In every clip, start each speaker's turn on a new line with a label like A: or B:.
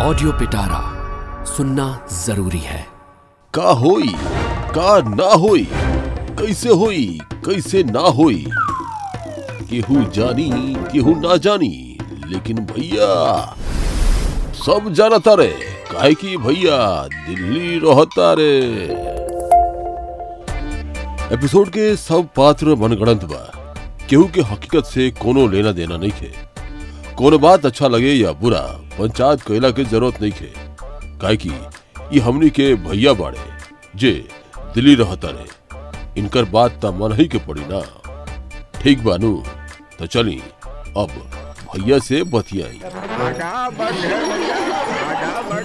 A: Audio पिटारा सुनना ज़रूरी है।
B: का होई, का ना होई, कैसे होई, कैसे ना होई? केहू जानी, केहू ना जानी, लेकिन भैया, सब जानता रे, काहे कि भैया, दिल्ली रहता रे। एपिसोड के सब पात्र मनगढ़ंत बा, केहू के हकीकत से कोनो लेना देना नहीं थे। कोनो बात अच्छा लगे या बुरा पंचायत कैला के ज़रूरत नहीं खे काहे कि ये हमनी के भैया बाड़े जे दिल्ली रहता रहे। इनकर बात त मन ही के पड़ी ना। ठीक बानू तो चली अब भैया से बतियाई
C: है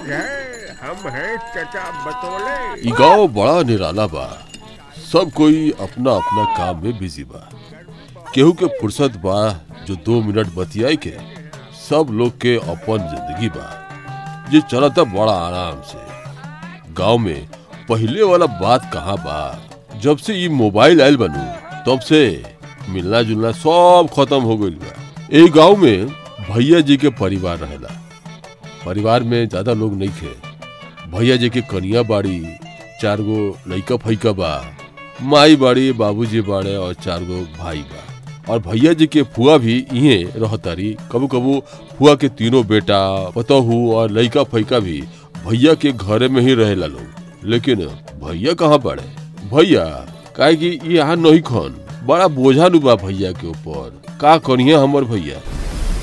C: है हम हैं चचा बतौले।
B: ई गाँव बड़ा निराला बा। सब कोई अपना अपना काम में बिज़ी बा। केहू के फुर्सत बा जो दो मिनट बतियाई के सब लोग के अपन ज़िंदगी बा। ये चलता बड़ा आराम से। गाँव में पहले वाला बात कहाँ बा? जब से ये मोबाइल आयल बनू, तब से मिलना जुलना सब खत्म हो गइल बा। ए गाँव में भैया जी के परिवार रहेला। परिवार में ज़्यादा लोग नहीं थे भैया जी के कनिया बाड़ी, चार गो लइका फैका बा। माई बाड़ी, बाबूजी बाड़े और चार गो भाई बा। और भैया जी के फुआ भी इहे रहतारी। कबू कबू फुआ के तीनों बेटा, पतहू और लइका फैका भी भैया के घरे में ही रहेला लोग। लेकिन भैया कहाँ बाड़े भैया, काहे कि यहाँ नहीं खन। बड़ा बोझा बा भैया के ऊपर। का करिए हमर भैया?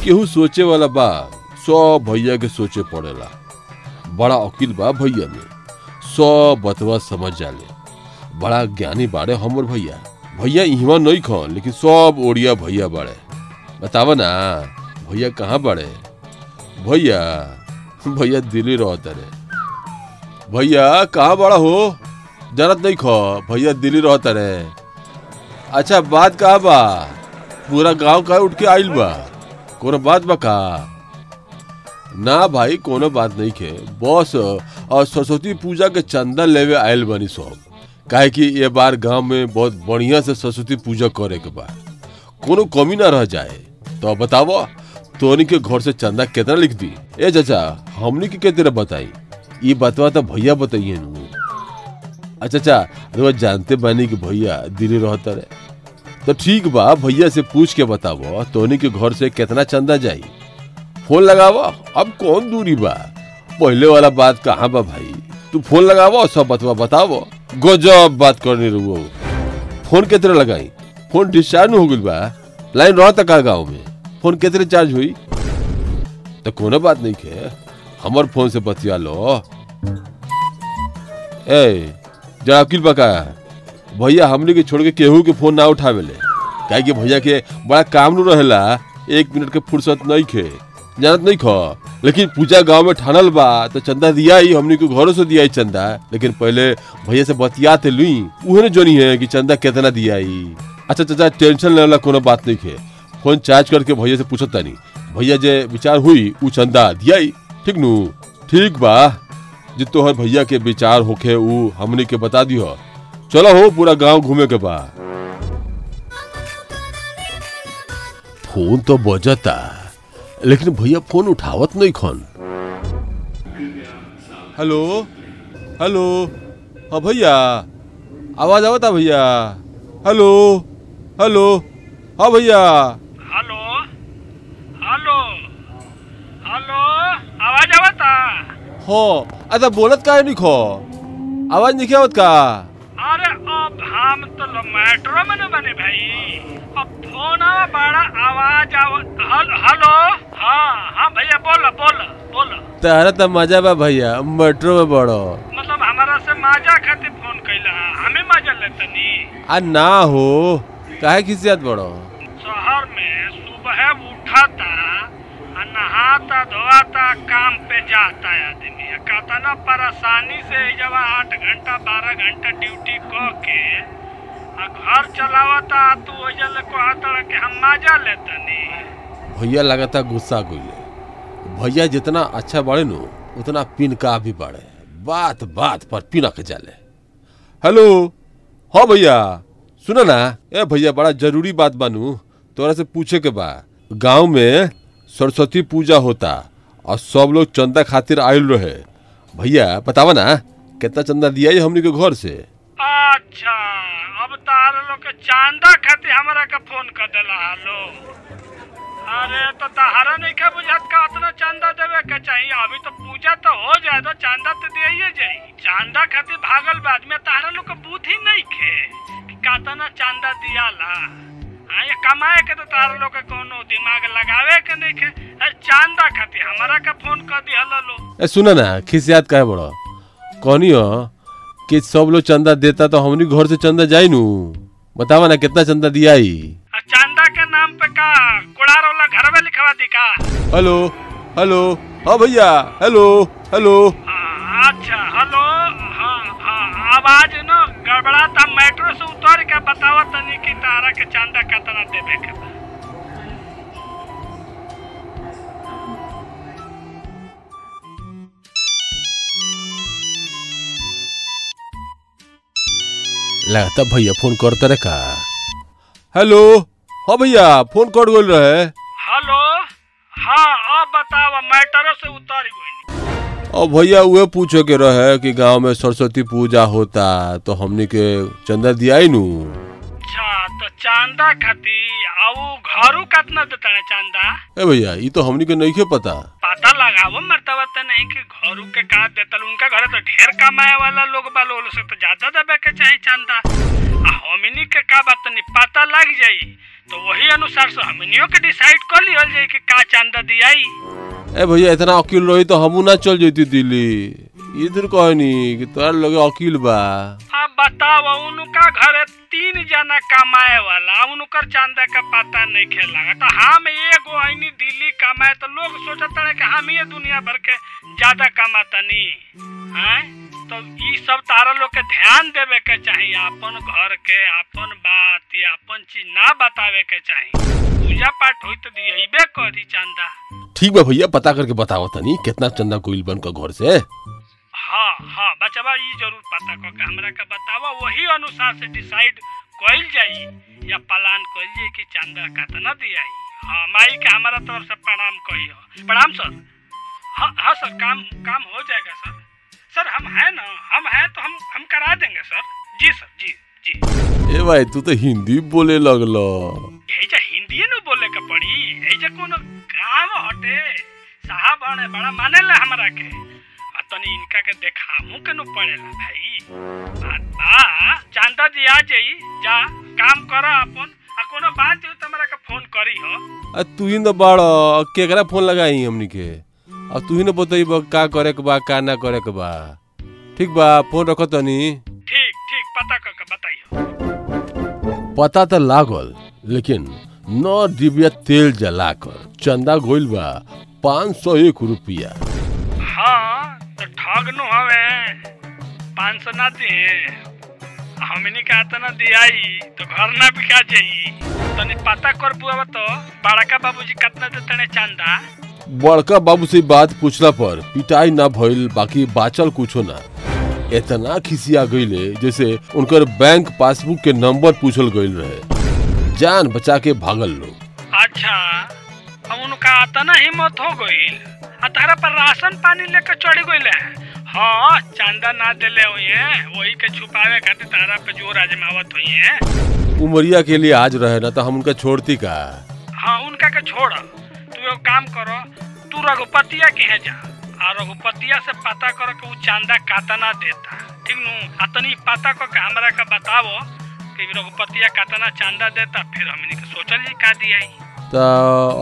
B: केहू सोचे वाला बा, सब भैया के सोचे पड़ेला। बड़ा अकील बा भैया में। सब बतवा समझ जाले। बड़ा ज्ञानी बाड़े हमर भैया। भैया, इहवा नहीं खन, लेकिन सब ओडिया भैया बाड़े बतावा ना, भैया कहाँ बाड़े भैया भैया दिल्ली रहता रे भैया, कहाँ बड़ा हो? जरत नहीं खो, भैया दिल्ली रहता रे अच्छा बात कहा बा? पूरा गाँव का उठ के आइल बा? कोनो बात बा का? ना भाई, कोनो बात नहीं खे। बस और सरस्वती पूजा के चंदा लेवे आयल बनी सब। काहे कि ये बार गाँव में बहुत बढ़िया से सरस्वती पूजा करे के बा। कोनो कमी ना रह जाए। तो बतावो, तोनी के घर से चंदा कितना लिख दी? ए चाचा, हमनी के कितना बताई। ये बतवा तो भैया बताइए नु अच्छा अरे जानते बानी कि भैया दिल्ली रहता रे तो ठीक बा, भैया से पूछ के बतावो, तोनी के घर से कितना चंदा जाई। फ़ोन लगावा, अब कौन दूरी बा? पहले वाला बात कहाँ बा भाई? तू फ़ोन लगावा, सब बतवा बतावो। गजब बात करने रहो फ़ोन कितने लगाई? फ़ोन डिस्चार्ज न हो गइल बा। लाइन रहता का गाँव में। फ़ोन कितने चार्ज हुई? तो कोनो बात नहीं के। हमर फ़ोन से बतिया लो। ए जरा अकील बका भैया हमने के छोड़ के केहू के फ़ोन ना उठावेले काहे कि भैया के बड़ा काम नु रहेला। एक मिनट के फुर्सत नहीं खे जानत नहीं खो। लेकिन पूजा गाँव में ठानल बा तो चंदा दिया ही हमने को घरों से दिया ही चंदा। लेकिन पहले भैया से बतियाते लुई, उहे जोनी है कि चंदा कितना दिया ही अच्छा चाचा, टेंशन लेने वाला कोनो बात नहीं खे। फ़ोन चार्ज करके भैया से पूछत तानी। भैया जे विचार हुई, उ चंदा दिया ही ठीक नु? ठीक बा। जे तोहर भैया के विचार होखे, उ हमने के बता दियो चलो हो, पूरा गाँव घूमे के बा। फ़ोन तो बजता। लेकिन भैया फ़ोन उठावत नहीं खन। हेलो? हेलो? हाँ भैया। आवाज़ आवता भैया। हेलो? हेलो? हाँ भैया।
D: हेलो? हेलो? हेलो? आवाज़ आवता?
B: हो अच्छा बोलत का नहीं खो? आवाज़ नहीं आवत का?
D: हम तो मेट्रो में न बने भाई। अब फ़ोन बड़ा आवाज़ आव हल- हाँ हाँ भैया बोलो बोलो बोलो।
B: तारा तो मज़ा बा भैया मेट्रो में बड़ो।
D: मतलब हमारा से मज़ा खातिर फ़ोन कैला हमें माजा लेतनी
B: आ ना हो काहे खिसियत बड़ो?
D: शहर में सुबह उठाता आ नहाता धोआता काम पे जाता है आदमी। आ कतना परेशानी से जब आठ घंटा, बारह घंटा ड्यूटी क के घर चलावता तू ओजल कहता कि हम मज़ा लेतनी
B: भैया लगातार गुस्सा गइले भैया जितना अच्छा बड़े नु, उतना पिनका भी बड़े। बात बात पर पिनक जाले। हेलो हाँ भैया, सुना ना? ए भैया, बड़ा ज़रूरी बात बानू। तोरा से पूछे के बा, गाँव में सरस्वती पूजा होता और सब लोग चंदा खातिर आयल रहे। भैया, बतावा ना, कितना चंदा दिया ये हमनी के घर से?
D: अच्छा अब तार लोग के चांदा खातिर हमरा के फ़ोन कर देला हालो अरे तो तहारा नहीं के बुझात का उतना चांदा देवे के चाहिए अभी तो पूजा तो हो जाए तो चांदा तो दिए जाई। चांदा खातिर भागल बाद में तारा लोग के बुद्धि नहीं खे कि कातना चांदा दियाला। हाँ ये कमाए के तो तारा लोग के कोनो नहीं खे। अरे चांदा खातिर हमरा के फ़ोन कर दिहला लो
B: ए सुना ना खिसियात काहे बड़ा। कहनी हो कि सब लोग चंदा देता तो हमनी घर से चंदा जाई नु बतावा ना कितना चंदा दिया ही
D: चांदा के नाम पे का कुड़ार वाला घर में लिखवा दी का?
B: हेलो हेलो हाँ भैया हेलो हेलो।
D: अच्छा हेलो हाँ हाँ आवाज़ न गड़बड़ाता मेट्रो से उतर के बतावा तनी कि तारा के चांदा कितना देवे के बा।
B: लगता भैया फ़ोन करते रहे का। हेलो? हाँ भैया फ़ोन कर गोल रहे।
D: हेलो? हाँ अब बतावा मेट्रो से उतर गई।
B: और भैया उहे पूछे के रहे कि गाँव में सरस्वती पूजा होता तो हमनी के चंदा दिया ही नु।
D: अच्छा तो चांदा खाती आऊ घरू कितना देता है चांदा?
B: ए भैया ये तो हमनी के नहीं के पता।
D: लगावो मरतबा तो नहीं कि घरू के का देतल उनका घर तो ढेर कमाए वाला लोग बा लोग से तो ज़्यादा देवे के चाहे चंदा। आ हमनी के का बात नहीं पता लग जाई तो वही अनुसार से हमनियो के डिसाइड कर लिहल जाई कि का चंदा दियाई।
B: ए भैया, इतना अकेले रही तो हमू ना चल जती दिल्ली। इधर कहनी कि तोर लगे अकील बा।
D: अब बताओ उनका घर तीन जना कमाए वाला उनकर चांदा का पता नहीं खेला तो हम एगो आईनी दिल्ली कमाए तो लोग सोचत रहे कि हम ये दुनिया भर के ज़्यादा कमातनी। हैं? तो ई सब तारा लोग के ध्यान देवे के चाहिए अपन घर के अपन बात या अपन चीज़ ना बतावे के चाहिए पूजा पाठ होई तो दियबे करी चांदा।
B: ठीक बा भैया पता करके बताओ तनी कितना चंदा कोइल बन का घर से?
D: हाँ हाँ बचवा ई ज़रूर पता कर के हमरा के बतावा वही अनुसार से डिसाइड कइल जाई या प्लान कइल जाई कि चंदा कितना दियाई हाँ माई के हमारा तरफ़ से प्रणाम कहियो। प्रणाम सर। हाँ हाँ सर काम काम हो जाएगा सर। सर हम हैं ना हम हैं तो हम हम करा देंगे सर। जी सर जी जी।
B: ए भाई तू तो हिंदी बोले लगलो।
D: एजा हिंदी न बोले के पड़ी एजा कोनो गाँव हटे साहब बड़ा मानेला हमरा के। तनी इनका के देखामू के नु पड़ेला भाई। बा चांदा जी आ जाई। जा काम कर अपन। आ कोनो बात हो त हमरा के फ़ोन करी हो।
B: आ तू ही न बाड़ केकरा फ़ोन लगाई हमनी के? अब तू ही न बतईब का करे के बा का ना करे के बा। ठीक बा फ़ोन रखो तनी।
D: ठीक ठीक पता कर के बताइयो।
B: पता तो लागल लेकिन नौ डिबिया तेल जलाकर चंदा गोइल बा पाँच सौ एक रुपया।
D: ना दिए हमनी का तना दियाई तो घर ना बिका जाई। तनी पता कर बुआ तो बड़का बाबूजी कितना देते ने चांदा?
B: बड़का बाबू से बात पूछला पर पिटाई ना भइल बाकी बाचल कुछो ना। इतना खिसिया गईले जैसे उनकर बैंक पासबुक के नंबर पूछल गईल रहे। जान बचा के भागल लोग।
D: अच्छा हम उनका तना हिम्मत हो गईल आ तारा पर राशन पानी लेकर चढ़ गईले हाँ। चांदा ना देले हुए वही के छुपावे खातिर तारा पे ज़ोर आजमावत हुई है।
B: उमरिया के लिए आज रहे ना तो हम उनका छोड़ती का?
D: हाँ उनका के छोड़। तू एगो काम करो तू रघुपतिया के है जा। आ रघुपतिया से पता करो कि उ चांदा कातना देता। ठीक नु? आ तनी पता कर के हमरा के बतावो कि रघुपतिया कातना चांदा देता फिर हमनी के सोचल का दियाई।
B: तो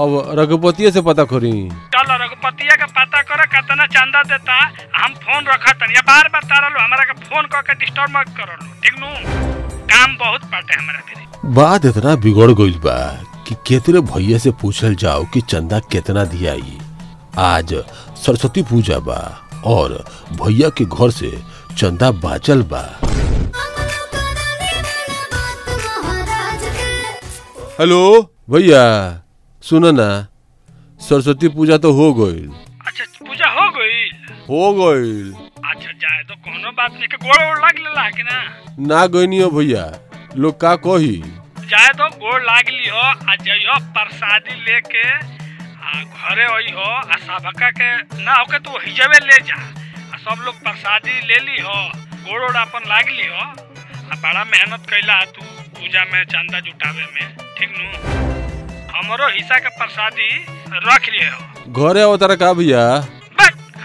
B: अब रघुपतिये से पता करी।
D: चल रघुपतिया के पता कर कितना चांदा देता हम फ़ोन रखा तनी या बार बार तारा लो हमरा के फ़ोन कर के डिस्टर्ब मत करो लो ठीक नु? काम बहुत बाटे हमरा फिर
B: बात इतना बिगड़ गईल बा कि केतरे भैया से पूछल जाओ कि चंदा कितना दिया दियाई। आज सरस्वती पूजा बा और भैया के घर से चंदा बाचल बा। हेलो भैया सुनो ना। सरस्वती पूजा तो हो गईल
D: अच्छा पूजा हो गई?
B: हो गईल
D: अच्छा जाए तो कोनो बात नहीं के गोड़ ओड़ लग लेला कि ना?
B: ना गईनियो भैया लोग का कही?
D: जाए तो गोड़ लाग ली हो आ जइयो प्रसादी लेके आ घरे आई हो आ सबका के ना होके तू हिजवे ले जा। आ सब लोग प्रसादी ले ली हो गोड़ ओड़ अपन लाग ली हो आ बड़ा मेहनत कैला तू पूजा में चंदा जुटावे में ठीक नु? हमरो हिस्सा के प्रसादी रख लिए हो
B: घरे अवतारा का भैया?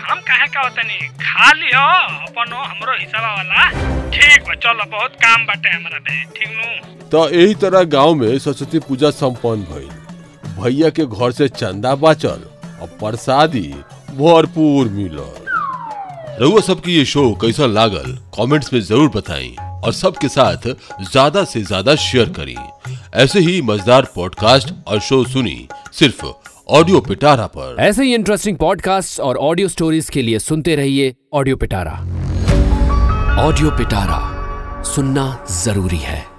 D: हम काहे का होतनी? खा लियो अपन हमरो हिसाबा वाला ठीक बा चलो बहुत काम बाटे हमरा बे ठीक नु?
B: तो यही तरह गाँव में सरस्वती पूजा संपन्न भइल। भैया के घर से चंदा बाचल और प्रसादी भरपूर मिलल। रउआ सबके ये शो कैसा लागल कमेंट्स में ज़रूर बताएँ और सबके साथ ज़्यादा से ज़्यादा शेयर करें। ऐसे ही मज़ेदार पॉडकास्ट और शो सुनी सिर्फ़ ऑडियो पिटारा पर।
A: ऐसे ही इंटरेस्टिंग पॉडकास्ट और ऑडियो स्टोरीज के लिए सुनते रहिए ऑडियो पिटारा। ऑडियो पिटारा, सुनना ज़रूरी है।